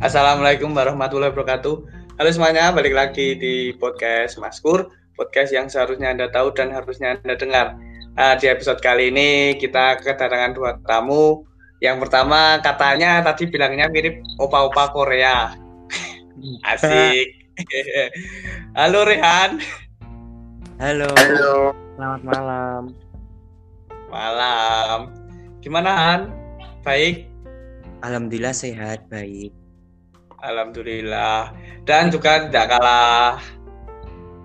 Assalamualaikum warahmatullahi wabarakatuh. Halo semuanya, balik lagi di podcast Maskur, podcast yang seharusnya Anda tahu dan harusnya Anda dengar. Nah, di episode kali ini kita kedatangan dua tamu. Yang pertama katanya tadi bilangnya mirip opa-opa Korea. Asik. Halo Rehan. Halo. Halo. Selamat malam. Malam. Gimana Han? Baik. Alhamdulillah sehat, baik. Alhamdulillah. Dan juga tidak kalah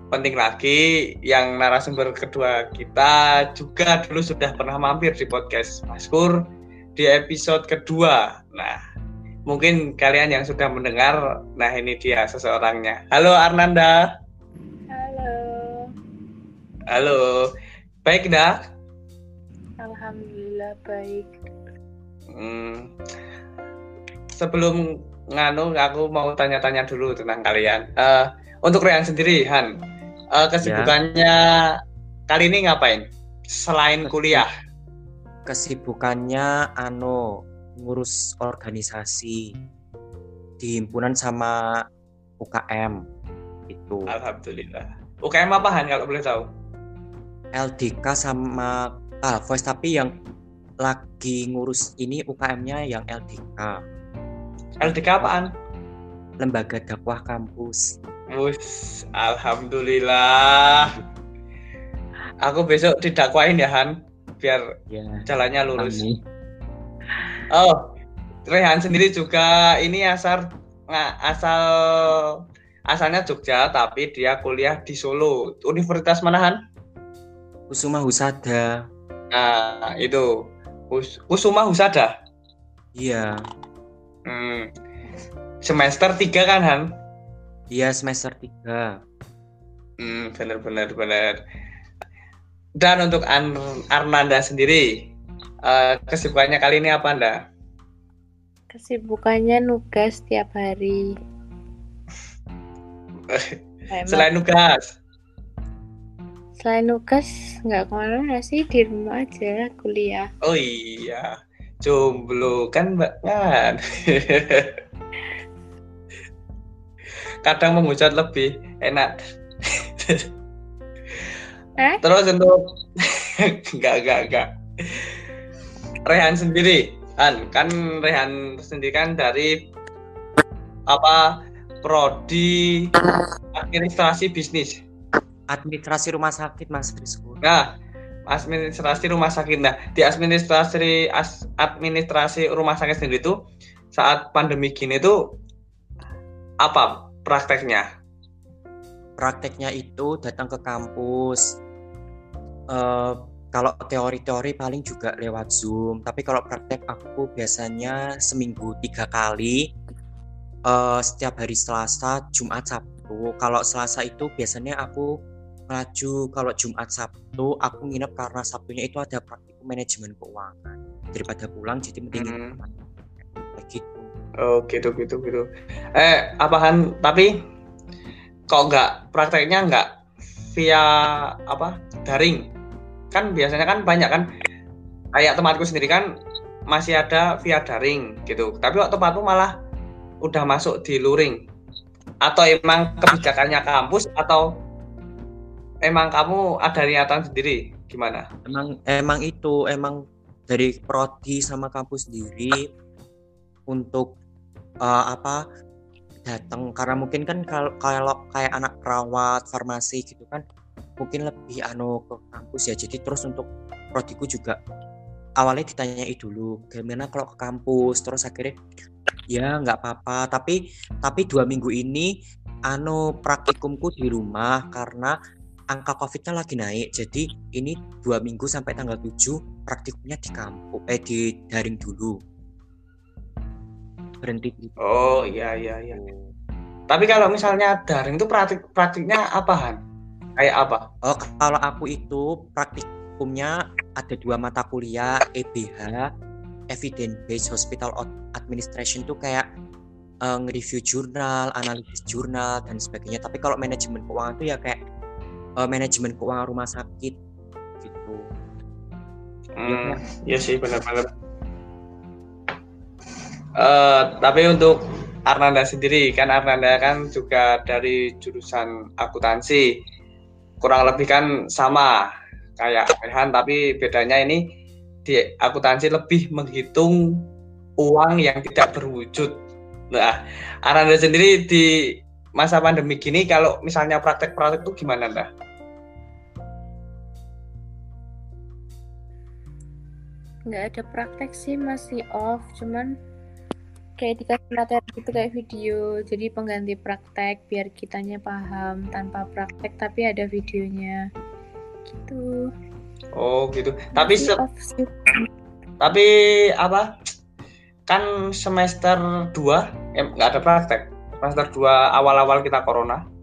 penting lagi yang narasumber kedua kita juga dulu sudah pernah mampir di podcast Maskur di episode kedua. Nah, mungkin kalian yang sudah mendengar, nah ini dia seseorangnya. Halo Arnanda. Halo, Halo. Baik dah. alhamdulillah baik. Hmm, sebelum nganu aku mau tanya-tanya dulu tentang kalian. Eh, untuk Rehan sendiri, Han, eh, kesibukannya kali ini ngapain? Selain kuliah. Kesibukannya ano ngurus organisasi di himpunan sama UKM itu. Alhamdulillah. UKM apa Han kalau boleh tahu? LDK sama ah, voice tapi yang lagi ngurus ini UKM-nya yang LDK, LDK apaan? Lembaga Dakwah Kampus. Wus, alhamdulillah. Aku besok didakwain ya Han, biar Ya. jalannya lurus. amin. Oh, Rehan sendiri juga ini asal nggak asal asalnya Jogja tapi dia kuliah di Solo. Universitas mana Han? Kusuma Husada. Nah, itu Us Kusuma Husada. Iya. Hmm. Semester 3 kan Han? Iya semester 3. Hmm, bener bener bener. Dan untuk An Arnanda sendiri, eh, kesibukannya kali ini apa Anda? Kesibukannya nugas tiap hari. Selain nugas. selain nugas nggak ke mana sih di rumah aja kuliah. Oh iya, jomblo kan Mbak kan. Kadang menghujat lebih enak. Eh? Terus untuk enggak enggak enggak. Rehan sendiri, Han, kan Rehan sendiri kan dari apa prodi administrasi bisnis. Administrasi rumah sakit Mas Rizko. Nah, administrasi rumah sakit. Nah, di administrasi as- administrasi rumah sakit sendiri itu saat pandemi gini tuh apa prakteknya? prakteknya itu datang ke kampus. Eh, kalau teori-teori paling juga lewat Zoom, tapi kalau praktek aku biasanya seminggu tiga kali. Eh, setiap hari Selasa, Jumat, Sabtu. Kalau Selasa itu biasanya aku maju. Kalau Jumat, Sabtu aku nginep karena Sabtunya itu ada praktikum manajemen keuangan. Daripada pulang jadi mending Hmm. gitu. Oh, gitu gitu gitu. Eh, apaan tapi kok nggak prakteknya nggak via apa daring? Kan biasanya kan banyak kan kayak tempatku sendiri kan masih ada via daring gitu. Tapi kok tempatmu malah udah masuk di luring. Atau emang kebijakannya kampus atau emang kamu ada niatan sendiri? Gimana? emang emang itu emang dari prodi sama kampus sendiri untuk eh, apa datang karena mungkin kan kalau kayak anak perawat farmasi gitu kan mungkin lebih anu ke kampus ya. Jadi terus untuk prodiku juga awalnya ditanyai dulu gimana kalau ke kampus? Terus akhirnya ya nggak apa-apa. Tapi tapi dua minggu ini anu praktikumku di rumah karena angka covidnya lagi naik jadi ini dua minggu sampai tanggal 7 praktikumnya di kampus eh di daring dulu berhenti Oh, iya iya iya. Tapi kalau misalnya daring itu praktik praktiknya apaan? Kayak apa? oh kalau aku itu praktikumnya ada dua mata kuliah EBH Evidence Based Hospital Ad- Administration tuh kayak eh, nge-review jurnal, analisis jurnal dan sebagainya. Tapi kalau manajemen keuangan tuh ya kayak eh, manajemen keuangan rumah sakit gitu. Hmm, iya sih benar-benar. Eh, tapi untuk Arnanda sendiri kan Arnanda kan juga dari jurusan akuntansi kurang lebih kan sama kayak Rehan tapi bedanya ini di akuntansi lebih menghitung uang yang tidak berwujud. Nah, Arnanda sendiri di masa pandemi gini kalau misalnya praktek-praktek itu gimana Anda? Nggak ada praktek sih masih off. Cuman kayak dikasih materi gitu kayak video. Jadi pengganti praktek biar kitanya paham tanpa praktek tapi ada videonya. Gitu. Oh gitu. Tapi se tapi apa? Kan semester 2 eh, nggak ada praktek. Semester 2 awal-awal kita corona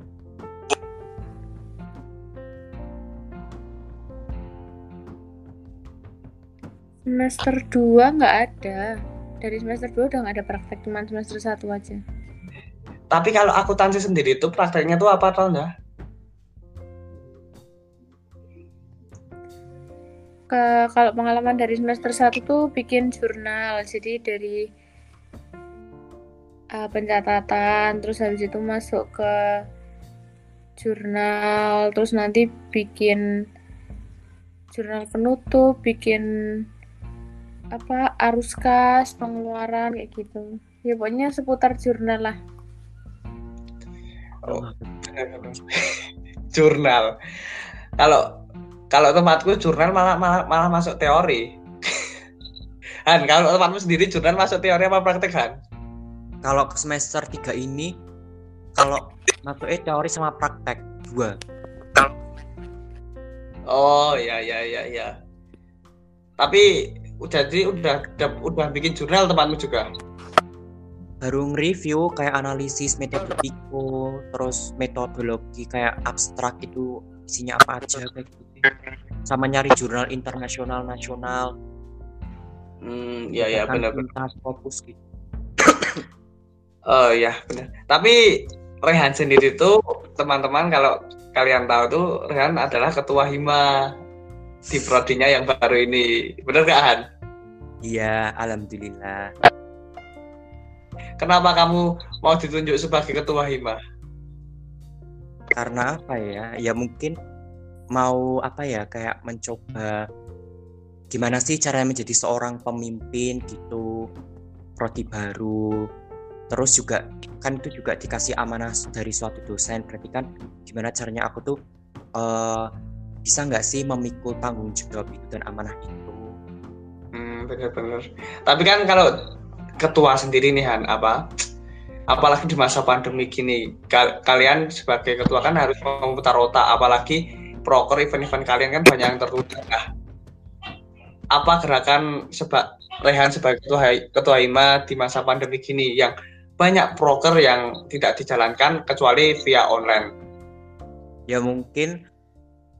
semester 2 nggak ada. Dari semester 2 udah nggak ada praktek cuma semester 1 aja. Tapi kalau akuntansi sendiri itu prakteknya tuh apa tau enggak? ke kalau pengalaman dari semester 1 tuh bikin jurnal. Jadi dari uh, pencatatan terus habis itu masuk ke jurnal terus nanti bikin jurnal penutup bikin apa arus kas pengeluaran kayak gitu ya pokoknya seputar jurnal lah Oh, jurnal. Kalau kalau tempatku jurnal malah malah, malah masuk teori. Han, kalau tempatmu sendiri jurnal masuk teori apa praktek Han? Kalau semester 3 ini kalau masuknya teori sama praktek dua. Oh ya ya ya ya. Tapi udah jadi udah udah, udah bikin jurnal tempatmu juga. baru nge-review kayak analisis metodologiku terus metodologi kayak abstrak itu isinya apa aja kayak gitu sama nyari jurnal internasional nasional Hmm, ya ya benar benar. Fokus gitu Oh ya benar. Tapi Rehan sendiri tuh teman-teman kalau kalian tahu tuh Rehan adalah ketua hima di prodinya yang baru ini. Benar gak Han? iya alhamdulillah Kenapa kamu mau ditunjuk sebagai ketua hima? karena apa ya ya mungkin mau apa ya kayak mencoba gimana sih caranya menjadi seorang pemimpin gitu prodi baru terus juga kan itu juga dikasih amanah dari suatu dosen berarti kan gimana caranya aku tuh eh, bisa nggak sih memikul tanggung jawab itu dan amanah itu Hmm, benar-benar. Tapi kan kalau ketua sendiri nih Han, apa? Apalagi di masa pandemi gini, ka- kalian sebagai ketua kan harus memutar otak, apalagi proker event-event kalian kan banyak yang tertunda. Nah, apa gerakan seba Rehan sebagai ketua ketua hima di masa pandemi gini yang banyak proker yang tidak dijalankan kecuali via online. ya mungkin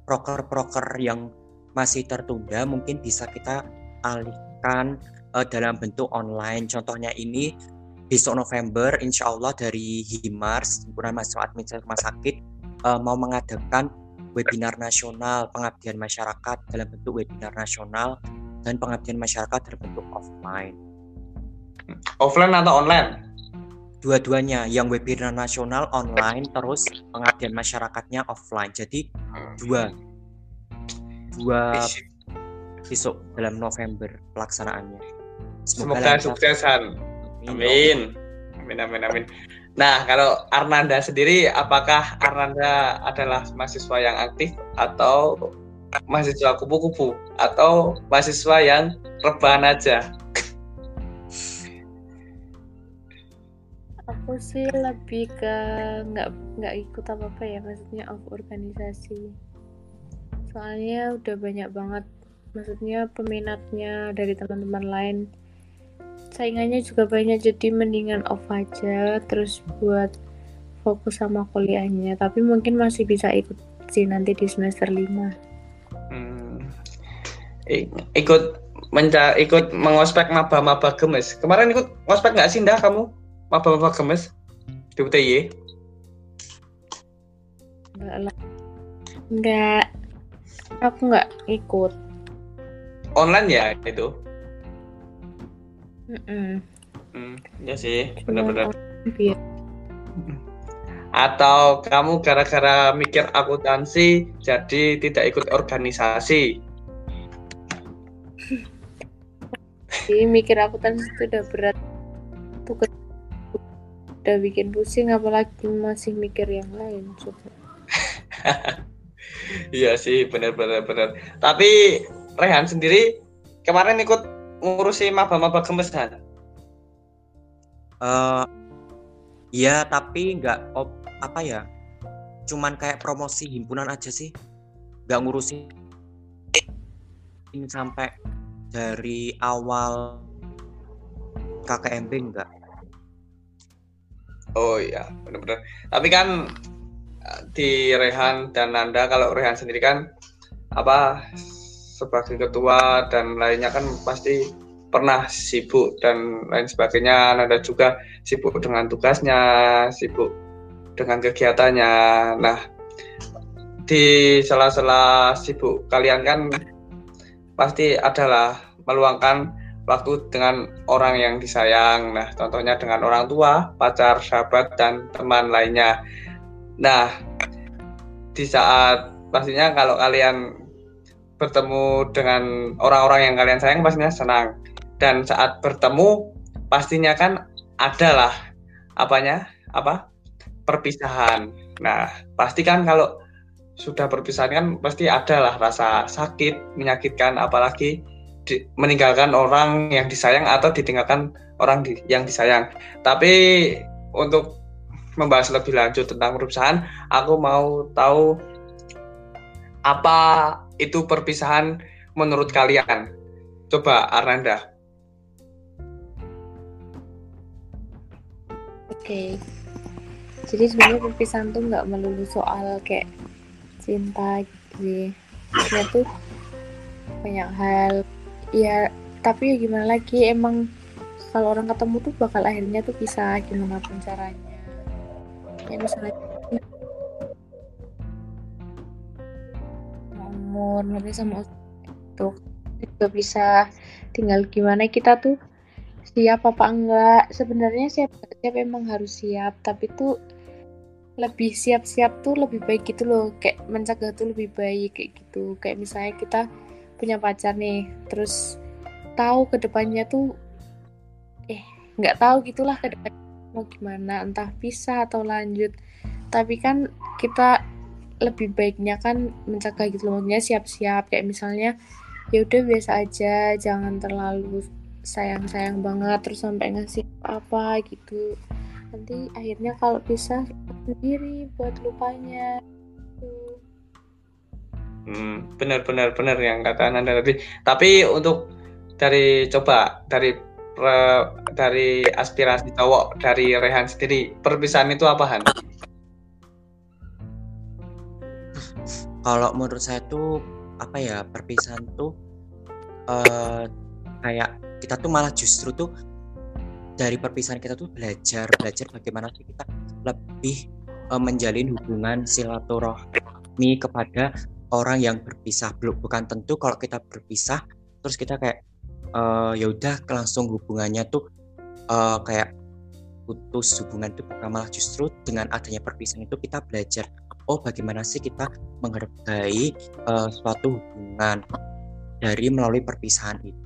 proker-proker yang masih tertunda mungkin bisa kita alihkan eh, dalam bentuk online. Contohnya ini besok November, insya Allah dari Himars, Himpunan Mahasiswa Administrasi Rumah Sakit, eh, mau mengadakan webinar nasional pengabdian masyarakat dalam bentuk webinar nasional dan pengabdian masyarakat dalam bentuk offline. Offline atau online? Dua-duanya, yang webinar nasional online, terus pengabdian masyarakatnya offline. Jadi dua, dua besok dalam November pelaksanaannya. Semoga lancar. sukses Han. Amin. Amin. Amin amin amin. Nah, kalau Arnanda sendiri apakah Arnanda adalah mahasiswa yang aktif atau mahasiswa kupu-kupu atau mahasiswa yang rebahan aja? Aku sih lebih ke nggak nggak ikut apa apa ya maksudnya of organisasi soalnya udah banyak banget maksudnya peminatnya dari teman-teman lain saingannya juga banyak jadi mendingan off aja terus buat fokus sama kuliahnya tapi mungkin masih bisa ikut sih nanti di semester 5 Hmm. Ikut menca ikut mengospek maba-maba gemes. Kemarin ikut ngospek nggak sih Ndah kamu? Maba-maba gemes di UTY? enggak lah enggak aku nggak ikut Online ya itu? Mm-mm. Hmm, ya sih, benar-benar. Atau kamu gara-gara mikir akuntansi jadi tidak ikut organisasi? sih mikir akuntansi itu udah berat tuh udah bikin pusing apalagi masih mikir yang lain coba Iya sih, benar-benar benar. Tapi Rehan sendiri kemarin ikut ngurusi maba-maba gemesan. eh iya tapi nggak op, apa ya cuman kayak promosi himpunan aja sih nggak ngurusin ini sampai dari awal KKMB enggak Oh iya, benar-benar. Tapi kan eh, di Rehan dan Nanda kalau Rehan sendiri kan apa sebagai ketua dan lainnya kan pasti pernah sibuk dan lain sebagainya. Nanda juga sibuk dengan tugasnya, sibuk dengan kegiatannya. Nah, di sela-sela sibuk kalian kan pasti adalah meluangkan waktu dengan orang yang disayang. Nah, contohnya dengan orang tua, pacar, sahabat, dan teman lainnya. Nah, di saat pastinya kalau kalian bertemu dengan orang-orang yang kalian sayang pastinya senang. Dan saat bertemu pastinya kan adalah apanya? Apa? Perpisahan. Nah, pasti kan kalau sudah perpisahan kan pasti adalah rasa sakit, menyakitkan apalagi di, meninggalkan orang yang disayang atau ditinggalkan orang di, yang disayang. Tapi untuk membahas lebih lanjut tentang perpisahan, aku mau tahu apa itu perpisahan menurut kalian. Coba Arnanda. Oke. Jadi sebenarnya perpisahan tuh nggak melulu soal kayak cinta gitu. Dia tuh banyak hal. Ya, tapi ya gimana lagi emang kalau orang ketemu tuh bakal akhirnya tuh bisa gimana pun caranya. Ya misalnya umur nanti sama itu juga bisa. Tinggal gimana kita tuh siap apa enggak. Sebenarnya siap siap emang harus siap tapi tuh lebih siap-siap tuh lebih baik gitu loh. Kayak mencegah tuh lebih baik kayak gitu. Kayak misalnya kita punya pacar nih terus tahu ke depannya tuh eh nggak tahu gitulah ke depannya mau gimana entah pisah atau lanjut. Tapi kan kita lebih baiknya kan mencegah gitu loh maksudnya siap-siap. Kayak misalnya ya udah biasa aja jangan terlalu sayang-sayang banget terus sampai ngasih apa gitu. Nanti akhirnya kalau bisa sendiri buat lupanya. Hmm, benar benar benar yang kata Nanda tadi. Tapi untuk dari coba dari dari aspirasi cowok dari Rehan sendiri, perpisahan itu apa Han? kalau menurut saya tuh apa ya perpisahan tuh eh kayak kita tuh malah justru tuh dari perpisahan kita tuh belajar belajar bagaimana sih kita lebih eh, menjalin hubungan silaturahmi kepada orang yang berpisah belum bukan tentu kalau kita berpisah terus kita kayak eh, ya udah langsung hubungannya tuh eh, kayak putus hubungan itu bukan malah justru dengan adanya perpisahan itu kita belajar oh bagaimana sih kita menghargai eh, suatu hubungan dari melalui perpisahan itu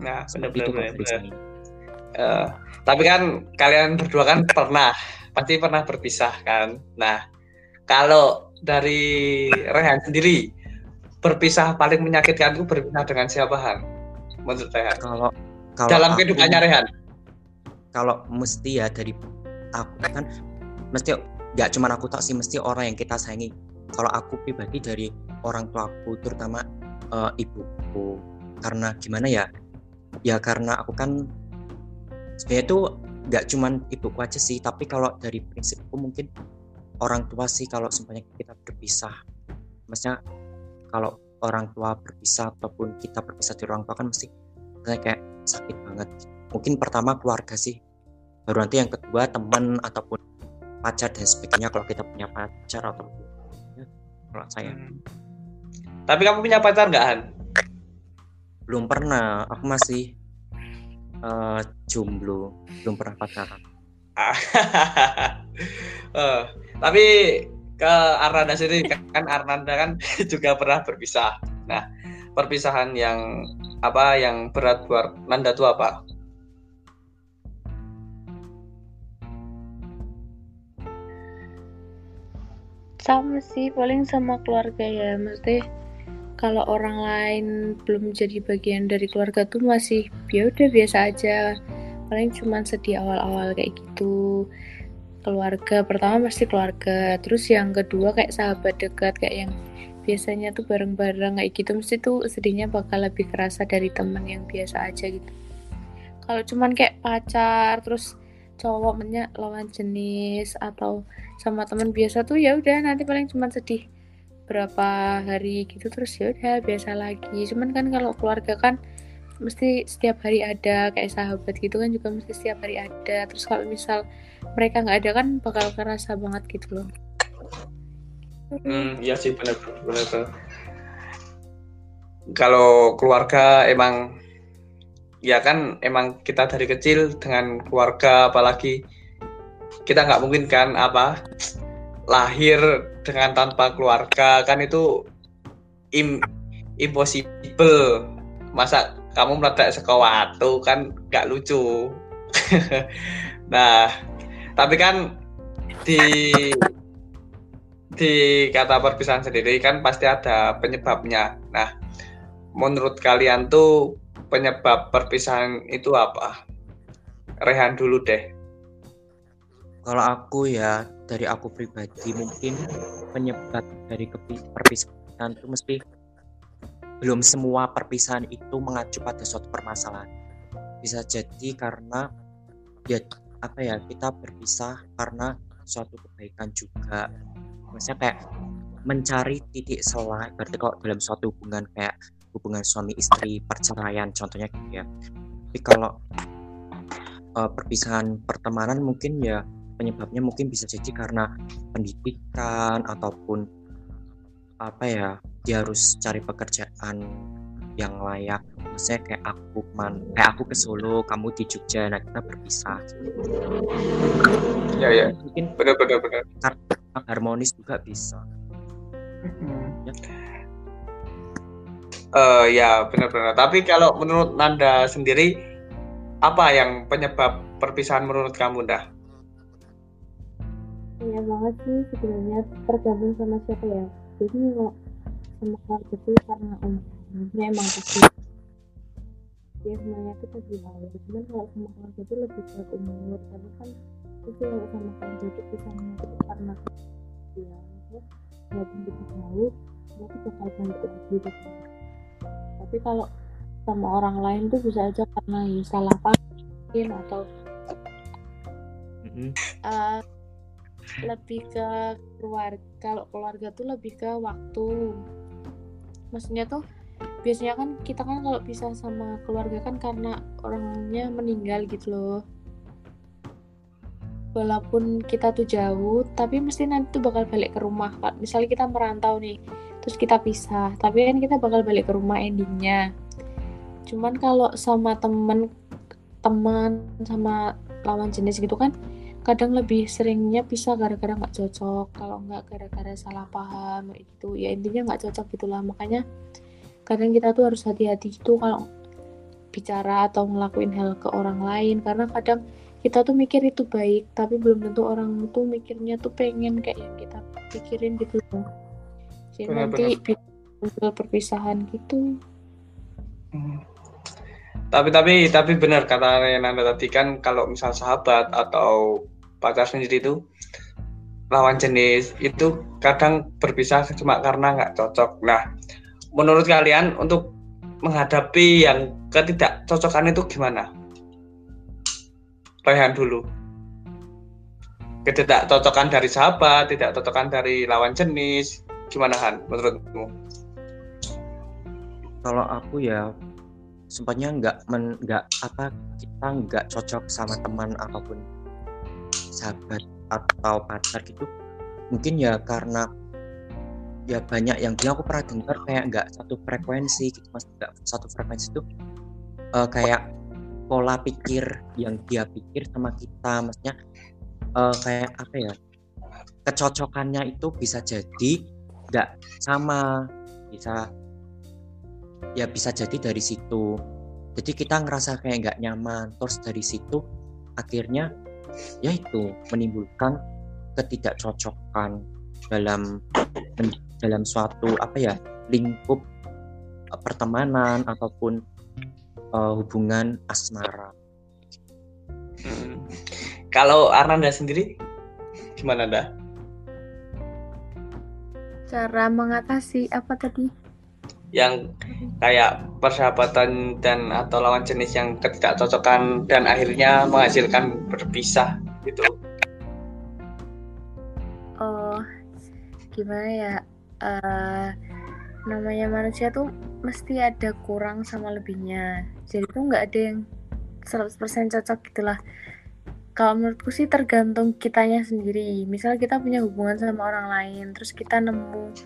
Nah, seperti benar itu benar. Eh, tapi kan kalian berdua kan pernah, pasti pernah berpisah kan. Nah, kalau dari Rehan sendiri, berpisah paling menyakitkan itu berpisah dengan siapa Han? Menurut Rehan. kalau kalau Dalam aku- kehidupannya Rehan. kalau mesti ya dari aku kan mesti nggak cuma aku tak sih mesti orang yang kita sayangi kalau aku pribadi dari orang tuaku terutama eh, ibuku karena gimana ya ya karena aku kan sebenarnya itu nggak cuman ibuku aja sih tapi kalau dari prinsipku mungkin orang tua sih kalau semuanya kita berpisah. Maksudnya kalau orang tua berpisah ataupun kita berpisah dari orang tua kan mesti kayak sakit banget. Mungkin pertama keluarga sih. Baru nanti yang kedua teman ataupun pacar dan sebagainya kalau kita punya pacar ataupun ya, kalau saya. Hmm. Tapi kamu punya pacar nggak Han? belum pernah. Aku masih eh, jomblo belum pernah pacaran Eh, tapi ke Arnanda sendiri kan Arnanda kan juga pernah berpisah. Nah, perpisahan yang apa yang berat buat Nanda itu apa? sama sih paling sama keluarga ya mesti kalau orang lain belum jadi bagian dari keluarga tuh masih ya udah biasa aja paling cuman sedih awal-awal kayak gitu. Keluarga pertama pasti keluarga terus yang kedua kayak sahabat dekat kayak yang biasanya tuh bareng-bareng kayak gitu mesti tuh sedihnya bakal lebih kerasa dari temen yang biasa aja gitu. Kalau cuman kayak pacar terus cowok lawan jenis atau sama teman biasa tuh ya udah nanti paling cuma sedih berapa hari gitu terus ya udah biasa lagi. Cuman kan kalau keluarga kan mesti setiap hari ada kayak sahabat gitu kan juga mesti setiap hari ada. Terus kalau misal mereka nggak ada kan bakal kerasa banget gitu loh. Hmm iya sih benar benar kalau keluarga emang ya kan emang kita dari kecil dengan keluarga apalagi kita nggak mungkin kan apa lahir dengan tanpa keluarga kan itu im, impossible. Masa kamu meledak sekawatu kan nggak lucu nah tapi kan di di kata perpisahan sendiri kan pasti ada penyebabnya nah menurut kalian tuh penyebab perpisahan itu apa? Rehan dulu deh. Kalau aku ya dari aku pribadi mungkin penyebab dari perpisahan itu mesti belum semua perpisahan itu mengacu pada suatu permasalahan. Bisa jadi karena ya apa ya kita berpisah karena suatu kebaikan juga. Maksudnya kayak mencari titik selah berarti kalau dalam suatu hubungan kayak hubungan suami istri perceraian contohnya gitu ya tapi kalau uh, perpisahan pertemanan mungkin ya penyebabnya mungkin bisa jadi karena pendidikan ataupun apa ya dia harus cari pekerjaan yang layak maksudnya kayak aku man kayak aku ke Solo kamu di Jogja nah kita berpisah ya ya mungkin benar benar benar harmonis juga bisa ya Uh, ya benar-benar. Tapi kalau menurut Nanda sendiri apa yang penyebab perpisahan menurut kamu, dah? Iya banget sih sebenarnya tergantung sama siapa ya. Jadi sama keluarga itu karena umurnya emang pasti ya semuanya itu pasti lalu. Cuman kalau sama keluarga itu lebih kuat umur. Tapi kan itu kalau sama keluarga itu pisahnya itu karena ya, walaupun kita tahu, nanti bakal balik lagi tapi kalau sama orang lain tuh bisa aja karena ya salah paham atau mm-hmm. uh, lebih ke keluarga kalau keluarga tuh lebih ke waktu. Maksudnya tuh biasanya kan kita kan kalau bisa sama keluarga kan karena orangnya meninggal gitu loh. Walaupun kita tuh jauh tapi mesti nanti tuh bakal balik ke rumah. Misalnya kita merantau nih terus kita pisah tapi kan kita bakal balik ke rumah endingnya. Cuman kalau sama temen teman sama lawan jenis gitu kan kadang lebih seringnya pisah gara-gara nggak cocok kalau nggak gara-gara salah paham gitu. Ya intinya nggak cocok gitulah. Makanya kadang kita tuh harus hati-hati gitu kalau bicara atau ngelakuin hal ke orang lain. Karena kadang kita tuh mikir itu baik tapi belum tentu orang tuh mikirnya tuh pengen kayak yang kita pikirin gitu. Loh jadi benar, nanti benar. perpisahan gitu. Hmm. tapi tapi tapi benar kata Nanda tadi kan kalau misal sahabat atau pacar sendiri itu lawan jenis itu kadang berpisah cuma karena nggak cocok. Nah menurut kalian untuk menghadapi yang ketidakcocokan itu gimana? Rehan dulu. Ketidakcocokan dari sahabat tidak cocokan dari lawan jenis Gimana Han menurutmu? Kalau aku ya sempatnya nggak nggak apa kita nggak cocok sama teman ataupun sahabat atau pacar gitu mungkin ya karena ya banyak yang bilang aku pernah dengar kayak nggak satu frekuensi gitu mas. Nggak satu frekuensi itu uh, kayak pola pikir yang dia pikir sama kita maksudnya uh, kayak apa ya kecocokannya itu bisa jadi nggak sama bisa ya bisa jadi dari situ. Jadi kita ngerasa kayak nggak nyaman terus dari situ akhirnya ya itu menimbulkan ketidakcocokan dalam dalam suatu apa ya lingkup uh, pertemanan ataupun uh, hubungan asmara. Hmm. Kalau Arnanda sendiri gimana dah? Cara mengatasi apa tadi? Yang kayak persahabatan dan atau lawan jenis yang ketidakcocokan dan akhirnya menghasilkan berpisah gitu. Oh, gimana ya? Uh, namanya manusia tuh mesti ada kurang sama lebihnya. Jadi tuh nggak ada yang 100% cocok gitulah kalau menurutku sih tergantung kitanya sendiri misal kita punya hubungan sama orang lain terus kita nemu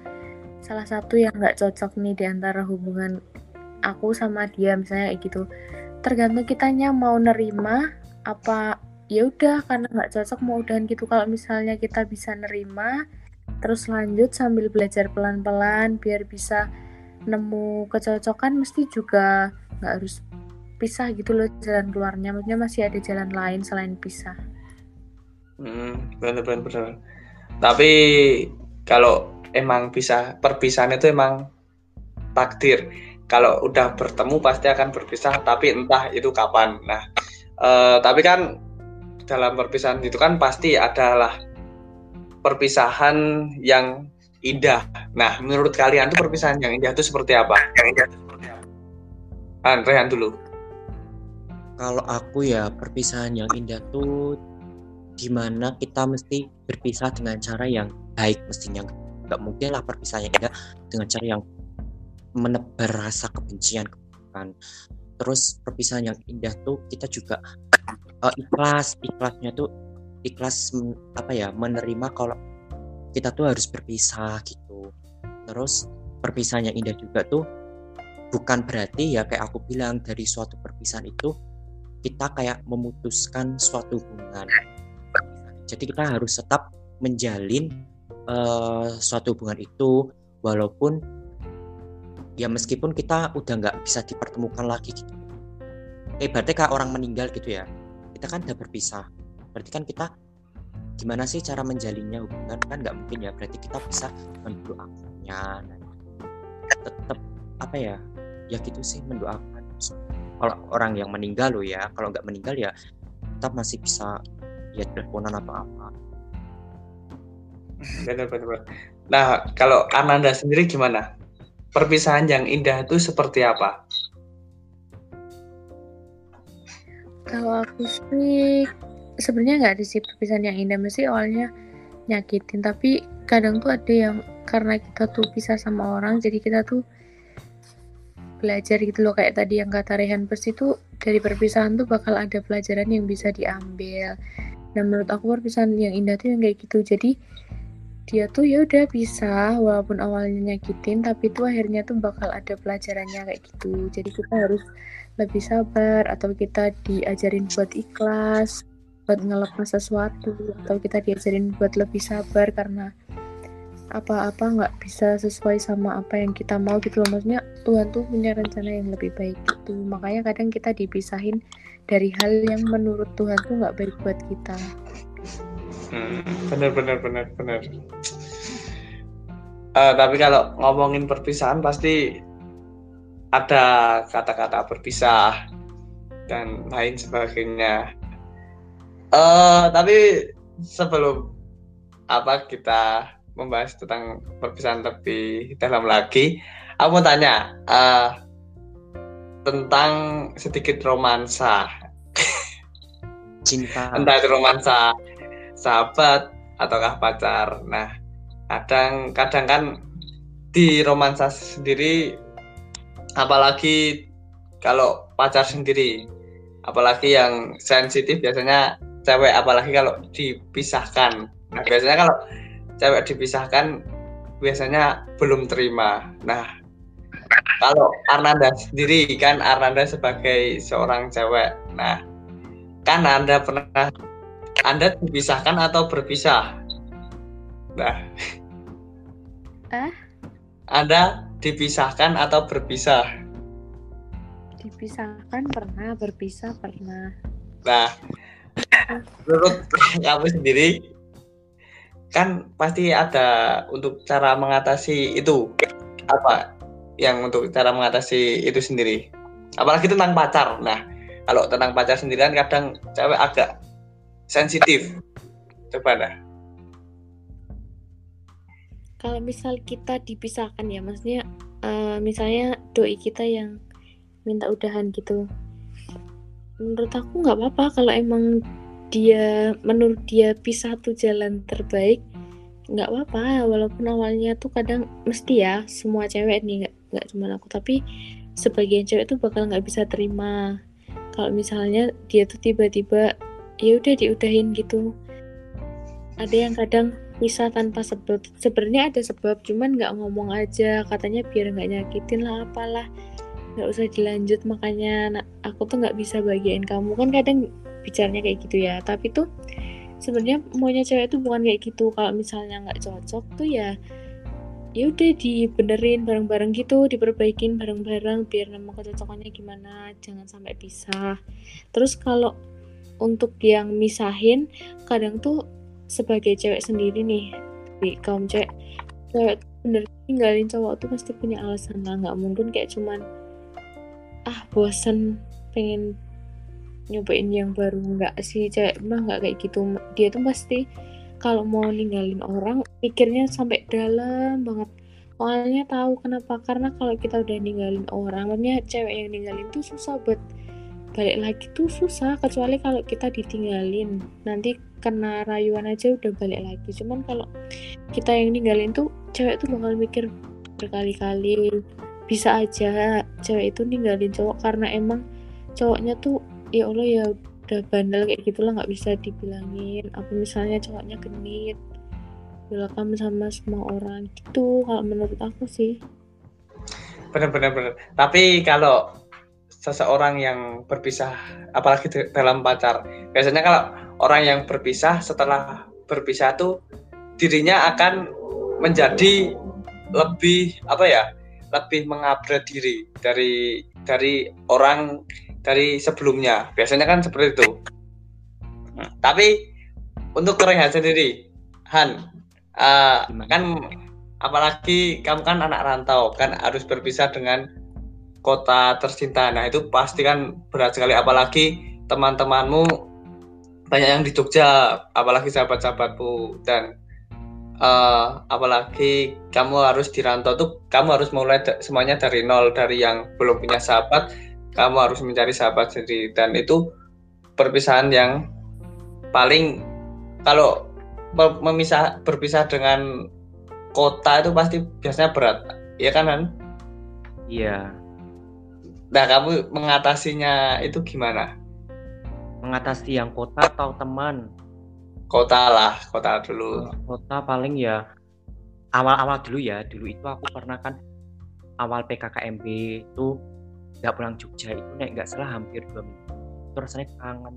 salah satu yang nggak cocok nih di antara hubungan aku sama dia misalnya kayak gitu. Tergantung kitanya mau nerima apa ya udah karena nggak cocok mau udahan gitu. Kalau misalnya kita bisa nerima terus lanjut sambil belajar pelan-pelan biar bisa nemu kecocokan mesti juga nggak harus pisah gitu loh jalan keluarnya. Maksudnya masih ada jalan lain selain pisah. Hmm, benar benar benar tapi kalau emang bisa perpisahan itu emang takdir kalau udah bertemu pasti akan berpisah tapi entah itu kapan nah uh, tapi kan dalam perpisahan itu kan pasti adalah perpisahan yang indah. Nah, menurut kalian tuh perpisahan yang indah itu seperti apa? Yang indah itu seperti apa? Rehan dulu kalau aku ya perpisahan yang indah tuh di mana kita mesti berpisah dengan cara yang baik mestinya nggak mungkin lah perpisahan yang indah dengan cara yang menebar rasa kebencian kan terus perpisahan yang indah tuh kita juga uh, ikhlas ikhlasnya tuh ikhlas apa ya menerima kalau kita tuh harus berpisah gitu terus perpisahan yang indah juga tuh bukan berarti ya kayak aku bilang dari suatu perpisahan itu kita kayak memutuskan suatu hubungan. Jadi kita harus tetap menjalin uh, suatu hubungan itu walaupun ya meskipun kita udah nggak bisa dipertemukan lagi gitu. Eh berarti kayak orang meninggal gitu ya. Kita kan udah berpisah. Berarti kan kita gimana sih cara menjalinnya hubungan kan nggak mungkin ya. Berarti kita bisa mendoakannya. Nah, tetap apa ya? Ya gitu sih mendoakan kalau orang yang meninggal lo ya kalau nggak meninggal ya tetap masih bisa ya teleponan atau apa benar benar nah kalau Ananda sendiri gimana perpisahan yang indah itu seperti apa? Kalau aku sih sebenarnya nggak ada sih perpisahan yang indah. Mesti awalnya nyakitin tapi kadang tuh ada yang karena kita tuh pisah sama orang jadi kita tuh belajar gitu loh. Kayak tadi yang kata Rehan Pers itu dari perpisahan tuh bakal ada pelajaran yang bisa diambil. Nah menurut aku perpisahan yang indah tuh yang kayak gitu. Jadi dia tuh ya udah bisa walaupun awalnya nyakitin tapi tuh akhirnya tuh bakal ada pelajarannya kayak gitu. Jadi kita harus lebih sabar atau kita diajarin buat ikhlas buat ngelepas sesuatu atau kita diajarin buat lebih sabar karena apa-apa nggak bisa sesuai sama apa yang kita mau gitu loh. Maksudnya Tuhan tuh punya rencana yang lebih baik gitu. Makanya kadang kita dipisahin dari hal yang menurut Tuhan tuh nggak baik buat kita hmm, bener bener bener bener uh, tapi kalau ngomongin perpisahan pasti ada kata-kata berpisah dan lain sebagainya uh, tapi sebelum apa kita membahas tentang perpisahan lebih dalam lagi, aku mau tanya uh, tentang sedikit romansa. Cinta. Entah itu romansa sahabat ataukah pacar. Nah, kadang kadang kan di romansa sendiri apalagi kalau pacar sendiri apalagi yang sensitif biasanya cewek apalagi kalau dipisahkan nah biasanya kalau cewek dipisahkan biasanya belum terima. Nah, kalau Arnanda sendiri kan Arnanda sebagai seorang cewek nah kan Anda pernah Anda dipisahkan atau berpisah? Nah Ah? Anda dipisahkan atau berpisah? Dipisahkan pernah, berpisah pernah. nah menurut kamu sendiri kan pasti ada untuk cara mengatasi itu. Apa yang untuk cara mengatasi itu sendiri? Apalagi tentang pacar. Nah kalau tentang pacar sendiri kan kadang cewek agak sensitif. Coba dah. Kalau misal kita dipisahkan ya, maksudnya eh, misalnya doi kita yang minta udahan gitu. Menurut aku nggak apa-apa kalau emang dia menurut dia pisah tuh jalan terbaik nggak apa-apa. Walaupun awalnya tuh kadang mesti ya semua cewek nih nggak nggak cuma aku tapi sebagian cewek tuh bakal nggak bisa terima. Kalau misalnya dia tuh tiba-tiba ya udah diudahin gitu. Ada yang kadang pisah tanpa sebab. Sebenarnya ada sebab cuman nggak ngomong aja. Katanya biar nggak nyakitin lah apalah. Nggak usah dilanjut makanya "Nak, aku tuh nggak bisa bagian kamu. Kan kadang bicaranya kayak gitu ya. Tapi tuh sebenarnya maunya cewek tuh bukan kayak gitu. Kalau misalnya nggak cocok tuh ya ya udah dibenerin bareng-bareng gitu. Diperbaikin bareng-bareng biar nemu kecocokannya gimana. Jangan sampai pisah. Terus kalau untuk yang misahin kadang tuh sebagai cewek sendiri nih di kaum cewek. Cewek bener tinggalin cowok tuh pasti punya alasan lah. Nggak mungkin kayak cuman ah bosen pengen nyobain yang baru. Nggak sih cewek mah nggak kayak gitu. Dia tuh pasti kalau mau ninggalin orang pikirnya sampai dalam banget. Soalnya tahu kenapa karena kalau kita udah ninggalin orang maksudnya cewek yang ninggalin tuh susah buat balik lagi tuh susah kecuali kalau kita ditinggalin. Nanti kena rayuan aja udah balik lagi. Cuman kalau kita yang ninggalin tuh cewek tuh bakal mikir berkali-kali bisa aja cewek itu ninggalin cowok karena emang cowoknya tuh ya Allah ya udah bandel kayak gitulah nggak bisa dibilangin. Apa misalnya cowoknya genit welcome sama semua orang gitu kalau menurut aku sih. Benar-benar benar tapi kalau seseorang yang berpisah apalagi dalam pacar. Biasanya kalau orang yang berpisah setelah berpisah tuh dirinya akan menjadi lebih apa ya lebih mengupgrade diri dari dari orang dari sebelumnya. Biasanya kan seperti itu. Tapi untuk Rehan sendiri Han Gimana? kan apalagi kamu kan anak rantau kan harus berpisah dengan kota tercinta. Nah itu pasti kan berat sekali. Apalagi teman-temanmu banyak yang di Jogja apalagi sahabat-sahabatmu dan eh, apalagi kamu harus dirantau tuh kamu harus mulai da- semuanya dari nol dari yang belum punya sahabat kamu harus mencari sahabat sendiri. Dan itu perpisahan yang paling kalau me- memisah berpisah dengan kota itu pasti biasanya berat. Ya kan Han? Iya, Nah kamu mengatasinya itu gimana? mengatasi yang kota atau teman. Kota lah, kota dulu. Kota paling ya awal-awal dulu ya. Dulu itu aku pernah kan awal PKKMB itu nggak pulang Jogja itu nek nggak salah hampir dua minggu. Itu rasanya kangen.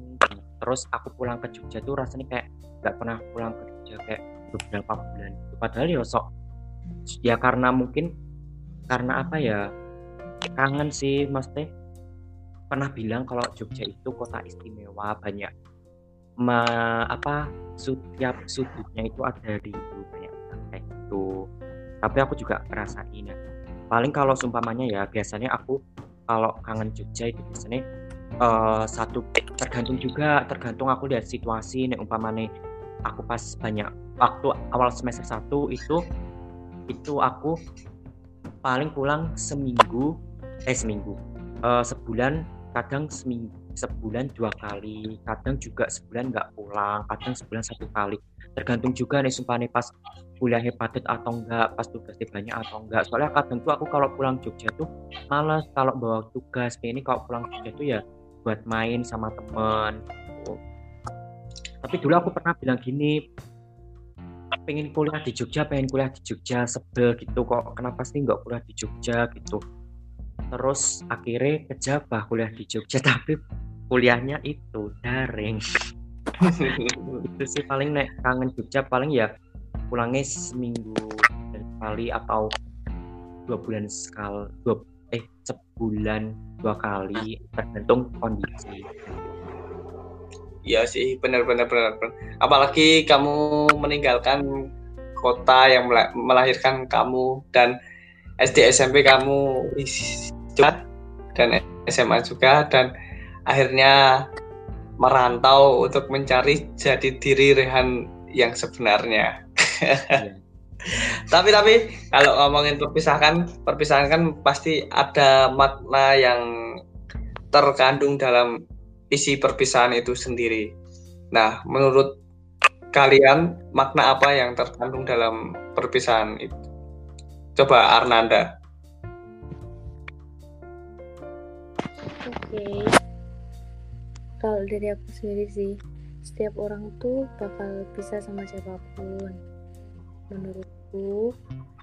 Terus aku pulang ke Jogja tuh rasanya kayak nggak pernah pulang ke Jogja kayak beberapa bulan. Itu Padahal ya sok ya karena mungkin karena apa ya kangen sih mas teh pernah bilang kalau Jogja itu kota istimewa banyak me- apa setiap sudutnya itu ada rindu banyak kayak gitu. Tapi aku juga ngerasain ya. Paling kalau seumpamanya ya biasanya aku kalau kangen Jogja itu biasanya eh, satu tergantung juga tergantung aku lihat situasi. Nih umpamanya aku pas banyak waktu awal semester 1 itu itu aku paling pulang seminggu eh seminggu. Eh, sebulan kadang seminggu sebulan dua kali kadang juga sebulan nggak pulang kadang sebulan satu kali. Tergantung juga nih sumpah nih pas kuliahnya padat atau enggak pas tugasnya banyak atau enggak soalnya kadang tuh aku kalau pulang Jogja tuh malas kalau bawa tugas ini kalau pulang Jogja tuh ya buat main sama temen gitu. tapi dulu aku pernah bilang gini pengen kuliah di Jogja pengen kuliah di Jogja sebel gitu kok kenapa sih nggak kuliah di Jogja? Gitu terus akhirnya kejabah kuliah di Jogja tapi kuliahnya itu daring itu sih paling naik kangen Jogja paling ya pulangnya seminggu sekali atau dua bulan sekali dua eh sebulan dua kali tergantung kondisi Iya sih, benar-benar benar. Apalagi kamu meninggalkan kota yang melahirkan kamu dan SD SMP kamu juga dan SMA juga dan akhirnya merantau untuk mencari jadi diri Rehan yang sebenarnya. Iya. tapi tapi kalau ngomongin perpisahan, perpisahan kan pasti ada makna yang terkandung dalam isi perpisahan itu sendiri. Nah, menurut kalian makna apa yang terkandung dalam perpisahan itu? Coba Arnanda. Oke. Kalau dari aku sendiri sih, setiap orang tuh bakal bisa sama siapa pun. Menurutku,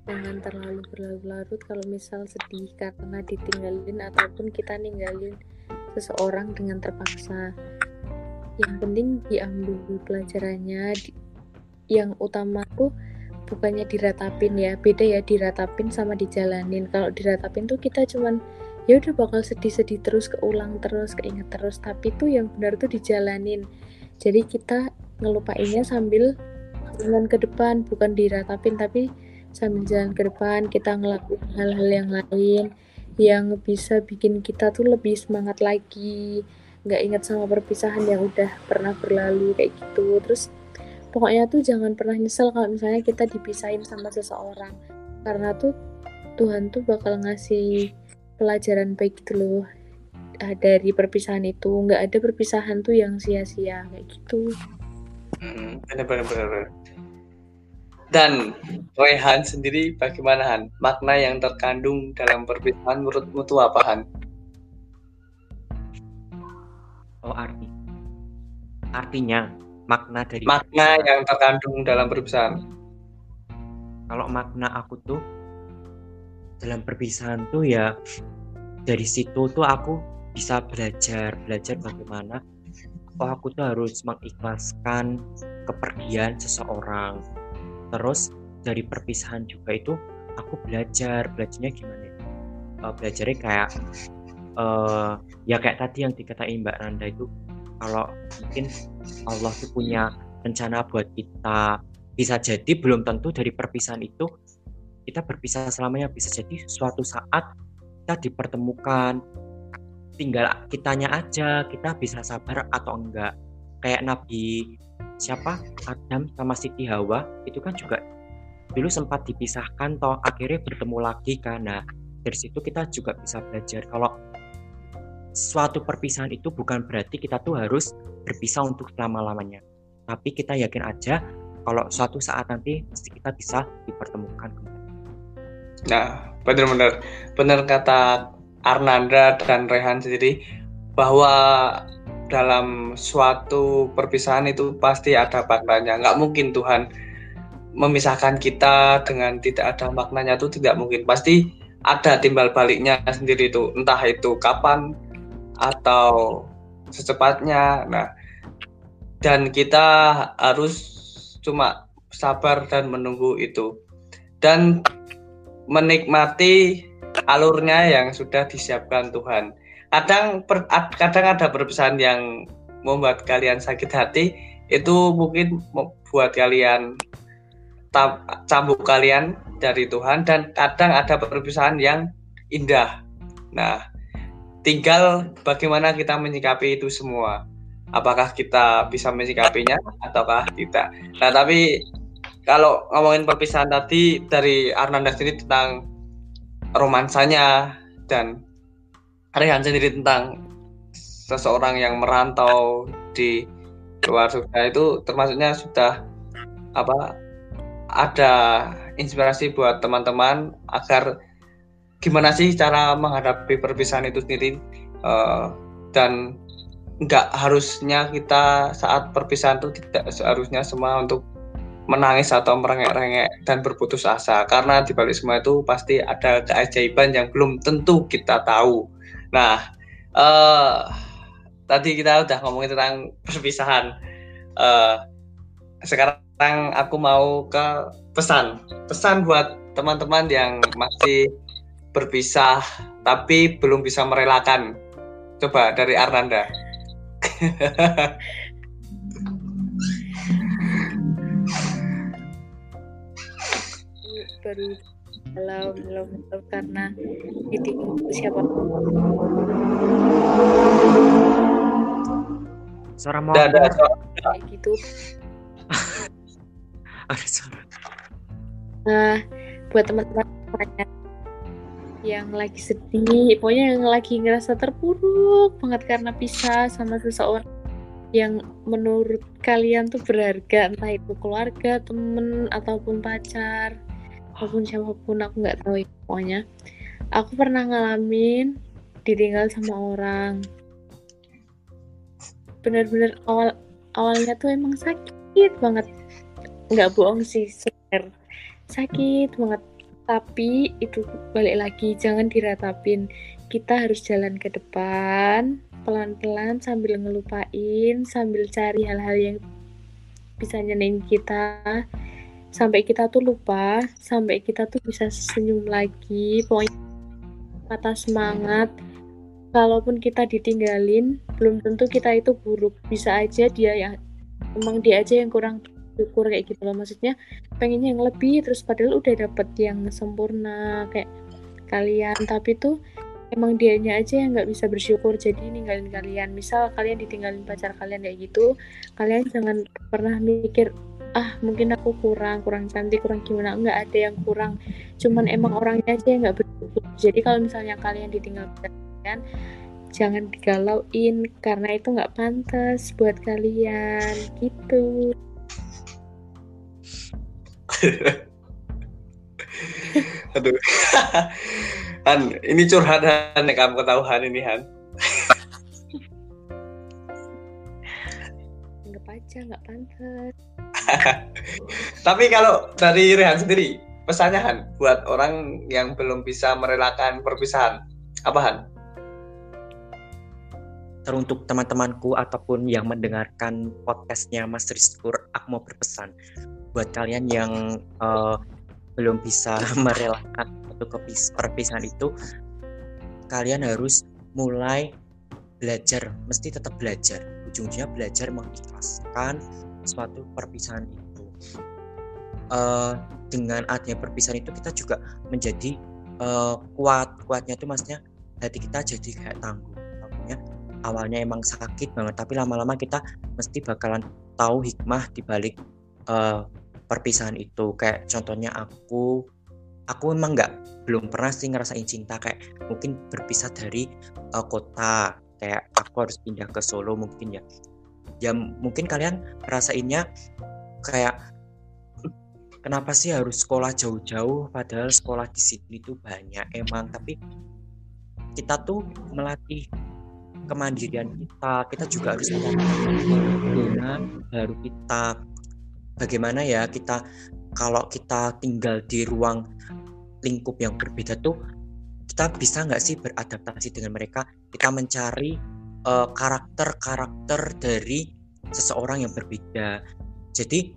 jangan terlalu berlarut-larut kalau misal sedih karena ditinggalin ataupun kita ninggalin seseorang dengan terpaksa yang penting diambil pelajarannya di, yang utama tuh bukannya diratapin ya beda ya diratapin sama dijalanin kalau diratapin tuh kita cuman ya udah bakal sedih-sedih terus keulang terus keinget terus. Tapi tuh yang benar tuh dijalanin. Jadi kita ngelupainnya sambil jalan ke depan bukan diratapin tapi sambil jalan ke depan. Kita ngelakuin hal-hal yang lain yang bisa bikin kita tuh lebih semangat lagi. Nggak ingat sama perpisahan yang udah pernah berlalu kayak gitu. Terus pokoknya tuh jangan pernah nyesel kalau misalnya kita dipisahin sama seseorang. Karena tuh Tuhan tuh bakal ngasih pelajaran baik gitu loh ah, dari perpisahan itu nggak ada perpisahan tuh yang sia-sia kayak gitu hmm, benar benar dan Rehan sendiri bagaimana Han? Makna yang terkandung dalam perpisahan menurutmu itu apa Han? Oh arti. Artinya makna dari makna perpisahan. yang terkandung dalam perpisahan. Kalau makna aku tuh dalam perpisahan tuh ya dari situ tuh aku bisa belajar belajar bagaimana oh aku tuh harus mengikhlaskan kepergian seseorang. Terus dari perpisahan juga itu aku belajar belajarnya gimana uh, belajarnya kayak uh, ya kayak tadi yang dikatain Mbak Randa itu kalau mungkin Allah tuh punya rencana buat kita bisa jadi belum tentu dari perpisahan itu kita berpisah selamanya bisa jadi suatu saat kita dipertemukan tinggal kitanya aja kita bisa sabar atau enggak. Kayak Nabi siapa? Adam sama Siti Hawa itu kan juga dulu sempat dipisahkan toh akhirnya bertemu lagi karena dari situ kita juga bisa belajar. Kalau suatu perpisahan itu bukan berarti kita tuh harus berpisah untuk selama-lamanya. Tapi kita yakin aja kalau suatu saat nanti pasti kita bisa dipertemukan Nah, benar-benar benar kata Arnanda dan Rehan sendiri bahwa dalam suatu perpisahan itu pasti ada maknanya. Nggak mungkin Tuhan memisahkan kita dengan tidak ada maknanya itu tidak mungkin. Pasti ada timbal baliknya sendiri itu. Entah itu kapan atau secepatnya. Nah, dan kita harus cuma sabar dan menunggu itu. Dan menikmati alurnya yang sudah disiapkan Tuhan kadang per, kadang ada perpisahan yang membuat kalian sakit hati itu mungkin membuat kalian cambuk kalian dari Tuhan dan kadang ada perpisahan yang indah. Nah, tinggal bagaimana kita menyikapi itu semua. Apakah kita bisa menyikapinya ataukah tidak. Nah, tapi kalau ngomongin perpisahan tadi dari Arnanda sendiri tentang romansanya dan Rehan sendiri tentang seseorang yang merantau di luar surga itu termasuknya sudah apa ada inspirasi buat teman-teman agar gimana sih cara menghadapi perpisahan itu sendiri uh, dan nggak harusnya kita saat perpisahan itu tidak seharusnya semua untuk menangis atau merengek-rengek dan berputus asa karena di balik semua itu pasti ada keajaiban yang belum tentu kita tahu. Nah, eh, tadi kita udah ngomongin tentang perpisahan. Eh, sekarang aku mau ke pesan, pesan buat teman-teman yang masih berpisah tapi belum bisa merelakan. Coba dari Arnanda. baru kalau belum belum karena ditinggal siapa. Suara mau Ada, kayak gitu. Ada suara. nah buat teman-teman semuanya yang lagi sedih pokoknya yang lagi ngerasa terpuruk banget karena pisah sama seseorang yang menurut kalian tuh berharga entah itu keluarga temen ataupun pacar ataupun siapa pun aku nggak tahu ya pokoknya. Aku pernah ngalamin ditinggal sama orang. Bener-bener awal awalnya tuh emang sakit banget. Nggak bohong sih sebenarnya. Sakit banget. Tapi itu balik lagi jangan diratapin kita harus jalan ke depan pelan-pelan sambil ngelupain sambil cari hal-hal yang bisa nyenengin kita sampai kita tuh lupa sampai kita tuh bisa senyum lagi pokoknya kata semangat. Kalaupun kita ditinggalin belum tentu kita itu buruk. Bisa aja dia yang emang dia aja yang kurang syukur kayak gitu loh. Maksudnya pengennya yang lebih terus padahal udah dapet yang sempurna kayak kalian. Tapi tuh emang dianya aja yang nggak bisa bersyukur jadi ninggalin kalian. Misal kalian ditinggalin pacar kalian kayak gitu kalian jangan pernah mikir ah mungkin aku kurang kurang cantik kurang gimana? Nggak ada yang kurang. Cuman emang orangnya aja yang nggak bersyukur. Jadi kalau misalnya kalian ditinggal kalian jangan digalauin karena itu nggak pantas buat kalian. Gitu. Aduh. Han, ini curhat Han, kamu ketahuan ini Han. nggak aja nggak pantas Tapi kalau dari Rehan sendiri, pesannya Han buat orang yang belum bisa merelakan perpisahan, apa Han? teruntuk teman-temanku ataupun yang mendengarkan podcastnya Mas Rizkur, aku mau berpesan buat kalian yang eh, belum bisa merelakan kepis- perpisahan itu, kalian harus mulai belajar, mesti tetap belajar. Ujungnya belajar mengikhlaskan suatu perpisahan itu. Eh, dengan adanya perpisahan itu kita juga menjadi eh, kuat, kuatnya itu maksudnya hati kita jadi kayak tangguh. Tangguhnya awalnya emang sakit banget tapi lama-lama kita mesti bakalan tahu hikmah di balik eh, perpisahan itu kayak contohnya aku aku emang nggak belum pernah sih ngerasain cinta kayak mungkin berpisah dari eh, kota kayak aku harus pindah ke Solo mungkin ya ya mungkin kalian rasainnya kayak kenapa sih harus sekolah jauh-jauh padahal sekolah di sini tuh banyak emang. Tapi kita tuh melatih kemandirian kita kita juga harus bagaimana baru kita. Bagaimana ya kita kalau kita tinggal di ruang lingkup yang berbeda tuh kita bisa nggak sih beradaptasi dengan mereka? Kita mencari eh, karakter-karakter dari seseorang yang berbeda. Jadi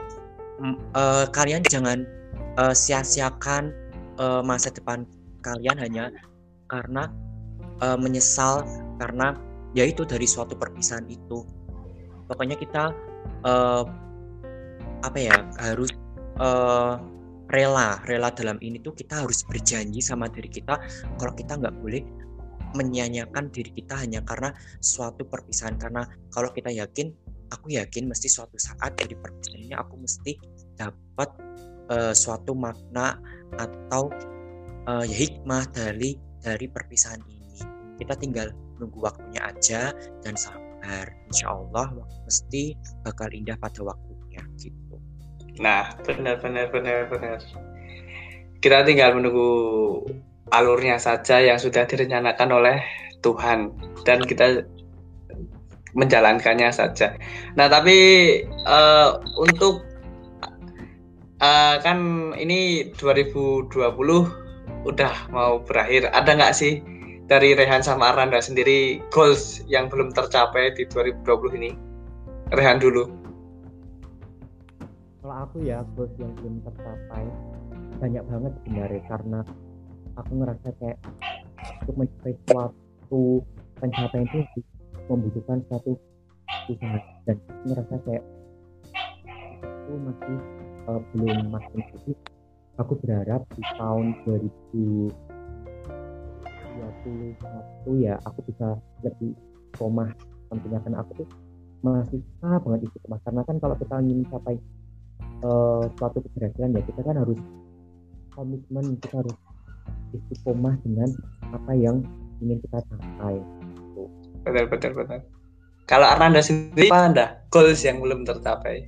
eh, kalian jangan eh, sia-siakan eh, masa depan kalian hanya karena eh, menyesal karena yaitu dari suatu perpisahan itu. Pokoknya kita eh, apa ya harus eh, rela rela dalam ini tuh kita harus berjanji sama diri kita kalau kita nggak boleh menyanyiakan diri kita hanya karena suatu perpisahan. Karena kalau kita yakin aku yakin mesti suatu saat dari perpisahan aku mesti dapat eh, suatu makna atau eh, ya hikmah dari dari perpisahan ini. Kita tinggal nunggu waktunya aja dan sabar. Insya Allah mesti bakal indah pada waktunya gitu. Nah, benar benar benar benar. Kita tinggal menunggu alurnya saja yang sudah direncanakan oleh Tuhan dan kita menjalankannya saja. Nah, tapi eh, untuk uh, kan ini 2020 udah mau berakhir. Ada nggak sih dari Rehan sama Aranda sendiri goals yang belum tercapai di 2020 ini? Rehan dulu. Kalau aku ya goals yang belum tercapai banyak banget sebenarnya karena aku ngerasa kayak untuk mencapai suatu pencapaian itu membutuhkan satu usaha. Dan aku ngerasa kayak itu masih uh, belum makin jadi aku berharap di tahun 2021 ya aku bisa lebih komah tentunya. Karena aku tuh masih susah banget itu karena kan kalau kita ingin mencapai uh, suatu keberhasilan ya kita kan harus komitmen kita harus istiqomah dengan apa yang ingin kita capai. Betul betul betul kalau Arnanda sendiri apa anda? Goals yang belum tercapai?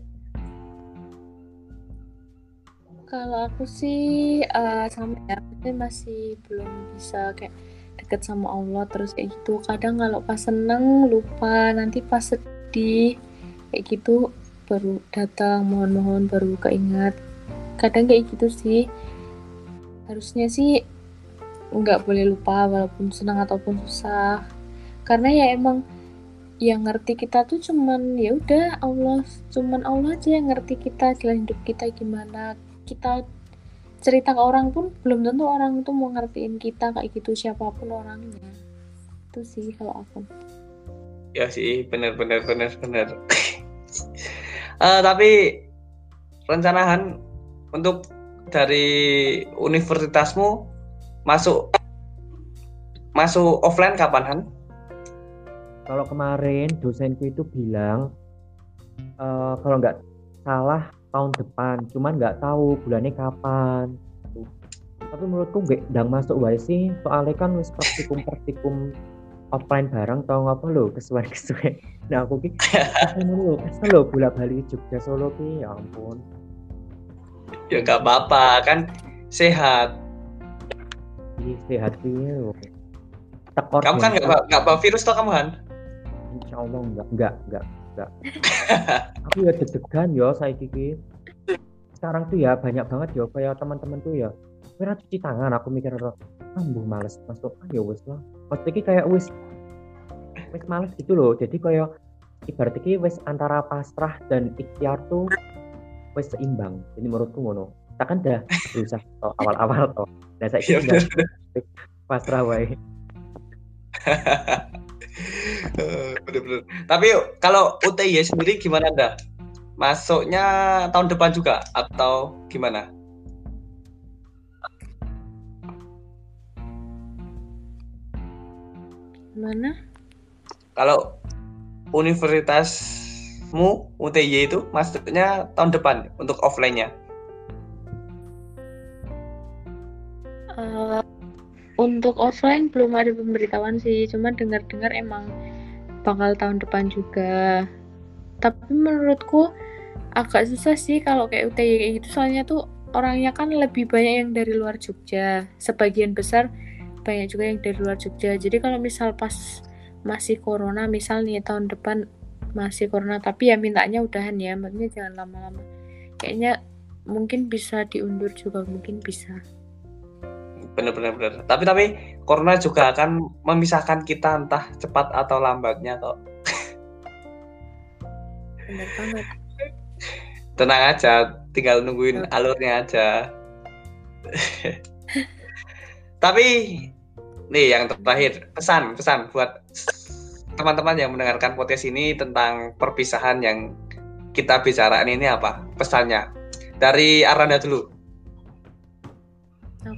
Kalau aku sih uh, sama ya masih belum bisa kayak deket sama Allah terus kayak gitu. Kadang kalau pas seneng lupa. Nanti pas sedih kayak gitu baru datang mohon-mohon baru keingat. Kadang kayak gitu sih. Harusnya sih nggak boleh lupa walaupun senang ataupun susah. Karena ya emang yang ngerti kita tuh cuman ya udah Allah cuman Allah aja yang ngerti kita jalan hidup kita gimana. Kita cerita ke orang pun belum tentu orang itu mau ngertiin kita kayak gitu siapa pun orangnya. Itu sih kalau aku. Ya sih benar benar benar benar. Uh, tapi rencanahan untuk dari universitasmu masuk masuk offline kapan Han? Kalau kemarin dosenku itu bilang uh, kalau nggak salah tahun depan, cuman nggak tahu bulannya kapan. Tapi menurutku nggak dang masuk wae sih, soalnya kan wis praktikum praktikum offline bareng tau ngapa lo kesuwen kesuwen. Nah aku ki lo, kesel lo bolak balik Jogja Solo ki, ya ampun ya nggak apa-apa kan sehat Sehat sih Tekor kamu kan nggak nggak bawa virus toh kamu kan Insya Allah nggak nggak nggak nggak. Aku ya deg-degan ya saya kiki sekarang tuh ya banyak banget ya kayak teman-teman tuh ya. Kira cuci tangan aku mikir ah bu males masuk. Ah ya wes lah. Maksudnya kayak wes wes males gitu loh. Jadi kayak ibaratnya wes antara pasrah dan ikhtiar tuh wes seimbang. Jadi menurutku ngono. Kita kan udah berusaha awal-awal toh nah saya kira iya, pasrah wae bener-bener. Tapi kalau UTY sendiri gimana anda masuknya tahun depan juga atau gimana? Mana? Kalau universitas mu UTY itu maksudnya tahun depan untuk offline-nya? Untuk offline belum ada pemberitahuan sih, cuma dengar-dengar emang bakal tahun depan juga. Tapi menurutku agak susah sih kalau kayak UTY kayak gitu, soalnya tuh orangnya kan lebih banyak yang dari luar Jogja. Sebagian besar banyak juga yang dari luar Jogja. Jadi kalau misal pas masih corona, misal nih tahun depan masih corona tapi ya mintanya udahan ya maksudnya jangan lama-lama kayaknya mungkin bisa diundur juga mungkin bisa bener-bener bener. Tapi tapi corona juga akan memisahkan kita entah cepat atau lambatnya kok. Banget. Tenang aja tinggal nungguin alurnya aja. Tapi nih yang terakhir pesan pesan buat teman-teman yang mendengarkan podcast ini tentang perpisahan yang kita bicarain ini apa? Pesannya. Dari Aranda dulu.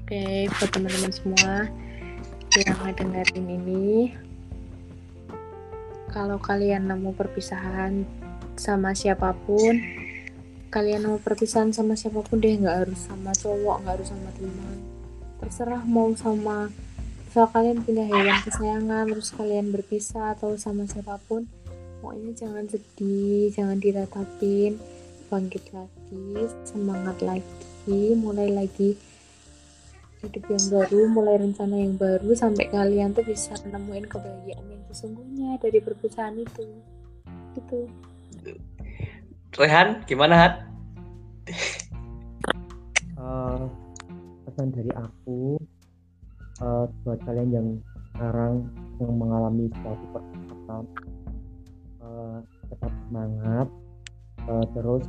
Oke, buat teman-teman semua yang dengerin ini, kalau kalian nemu perpisahan sama siapa pun, kalian nemu perpisahan sama siapa pun deh nggak harus sama cowok, nggak harus sama teman, terserah mau sama misal kalian punya hewan kesayangan terus kalian berpisah atau sama siapa pun pokoknya jangan sedih jangan diratapin. Bangkit lagi semangat lagi mulai lagi hidup yang baru mulai rencana yang baru sampai kalian tuh bisa nemuin kebahagiaan yang sesungguhnya dari perpisahan itu. Itu Rehan gimana Hat? Pesan dari aku uh, buat kalian yang sekarang yang mengalami suatu perkembangan uh, tetap semangat uh, terus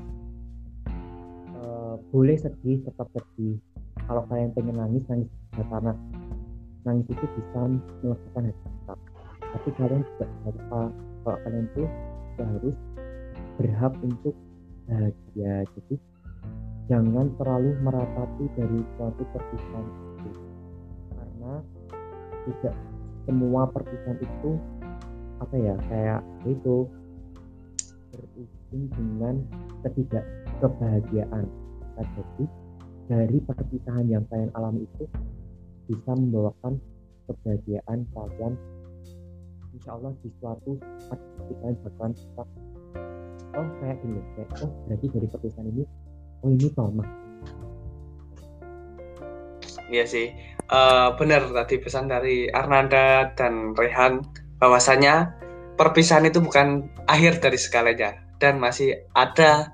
uh, boleh sedih tetap sedih kalau kalian pengen nangis nangis juga karena nangis itu bisa melakukan hati kita tapi kalian juga lupa kalau kalian tuh harus berhak untuk bahagia. Jadi jangan terlalu meratapi dari suatu perpisahan itu. Karena tidak semua perpisahan itu apa ya kayak itu berujung dengan ketidak kebahagiaan jadi dari perpisahan yang kalian alami itu bisa membawakan kebahagiaan kalian. Insya Allah di suatu saat kalian bakalan oh kayak ini kayak oh berarti dari perpisahan ini oh ini Thomas Iya sih, uh, benar tadi pesan dari Arnanda dan Rehan bahwasanya perpisahan itu bukan akhir dari segalanya dan masih ada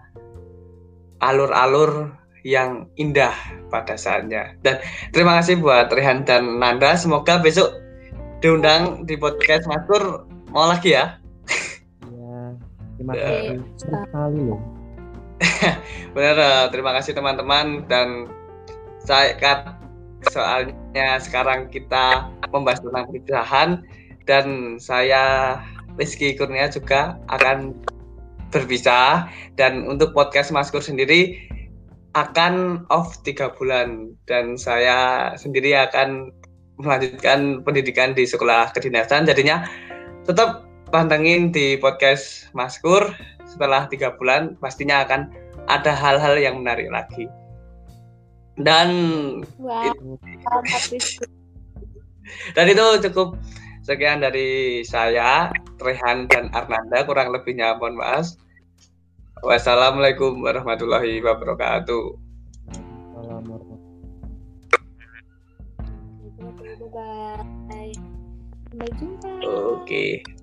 alur-alur yang indah pada saatnya. Dan terima kasih buat Rehan dan Nanda. Semoga besok diundang di podcast Maskur mau lagi ya. Iya, terima kasih sekali loh. Benar, eh, terima kasih teman-teman dan saya soalnya sekarang kita membahas tentang perpisahan dan saya Rizky Kurnia juga akan berpisah dan untuk podcast Maskur sendiri akan off tiga bulan dan saya sendiri akan melanjutkan pendidikan di sekolah kedinasan. Jadinya tetap pantengin di podcast Maskur setelah tiga bulan pastinya akan ada hal-hal yang menarik lagi. Dan wow. itu, dan itu cukup sekian dari saya Rehan dan Arnanda. Kurang lebihnya mohon maaf Wassalamualaikum warahmatullahi wabarakatuh. Bye. Sampai jumpa. Oke. Okay.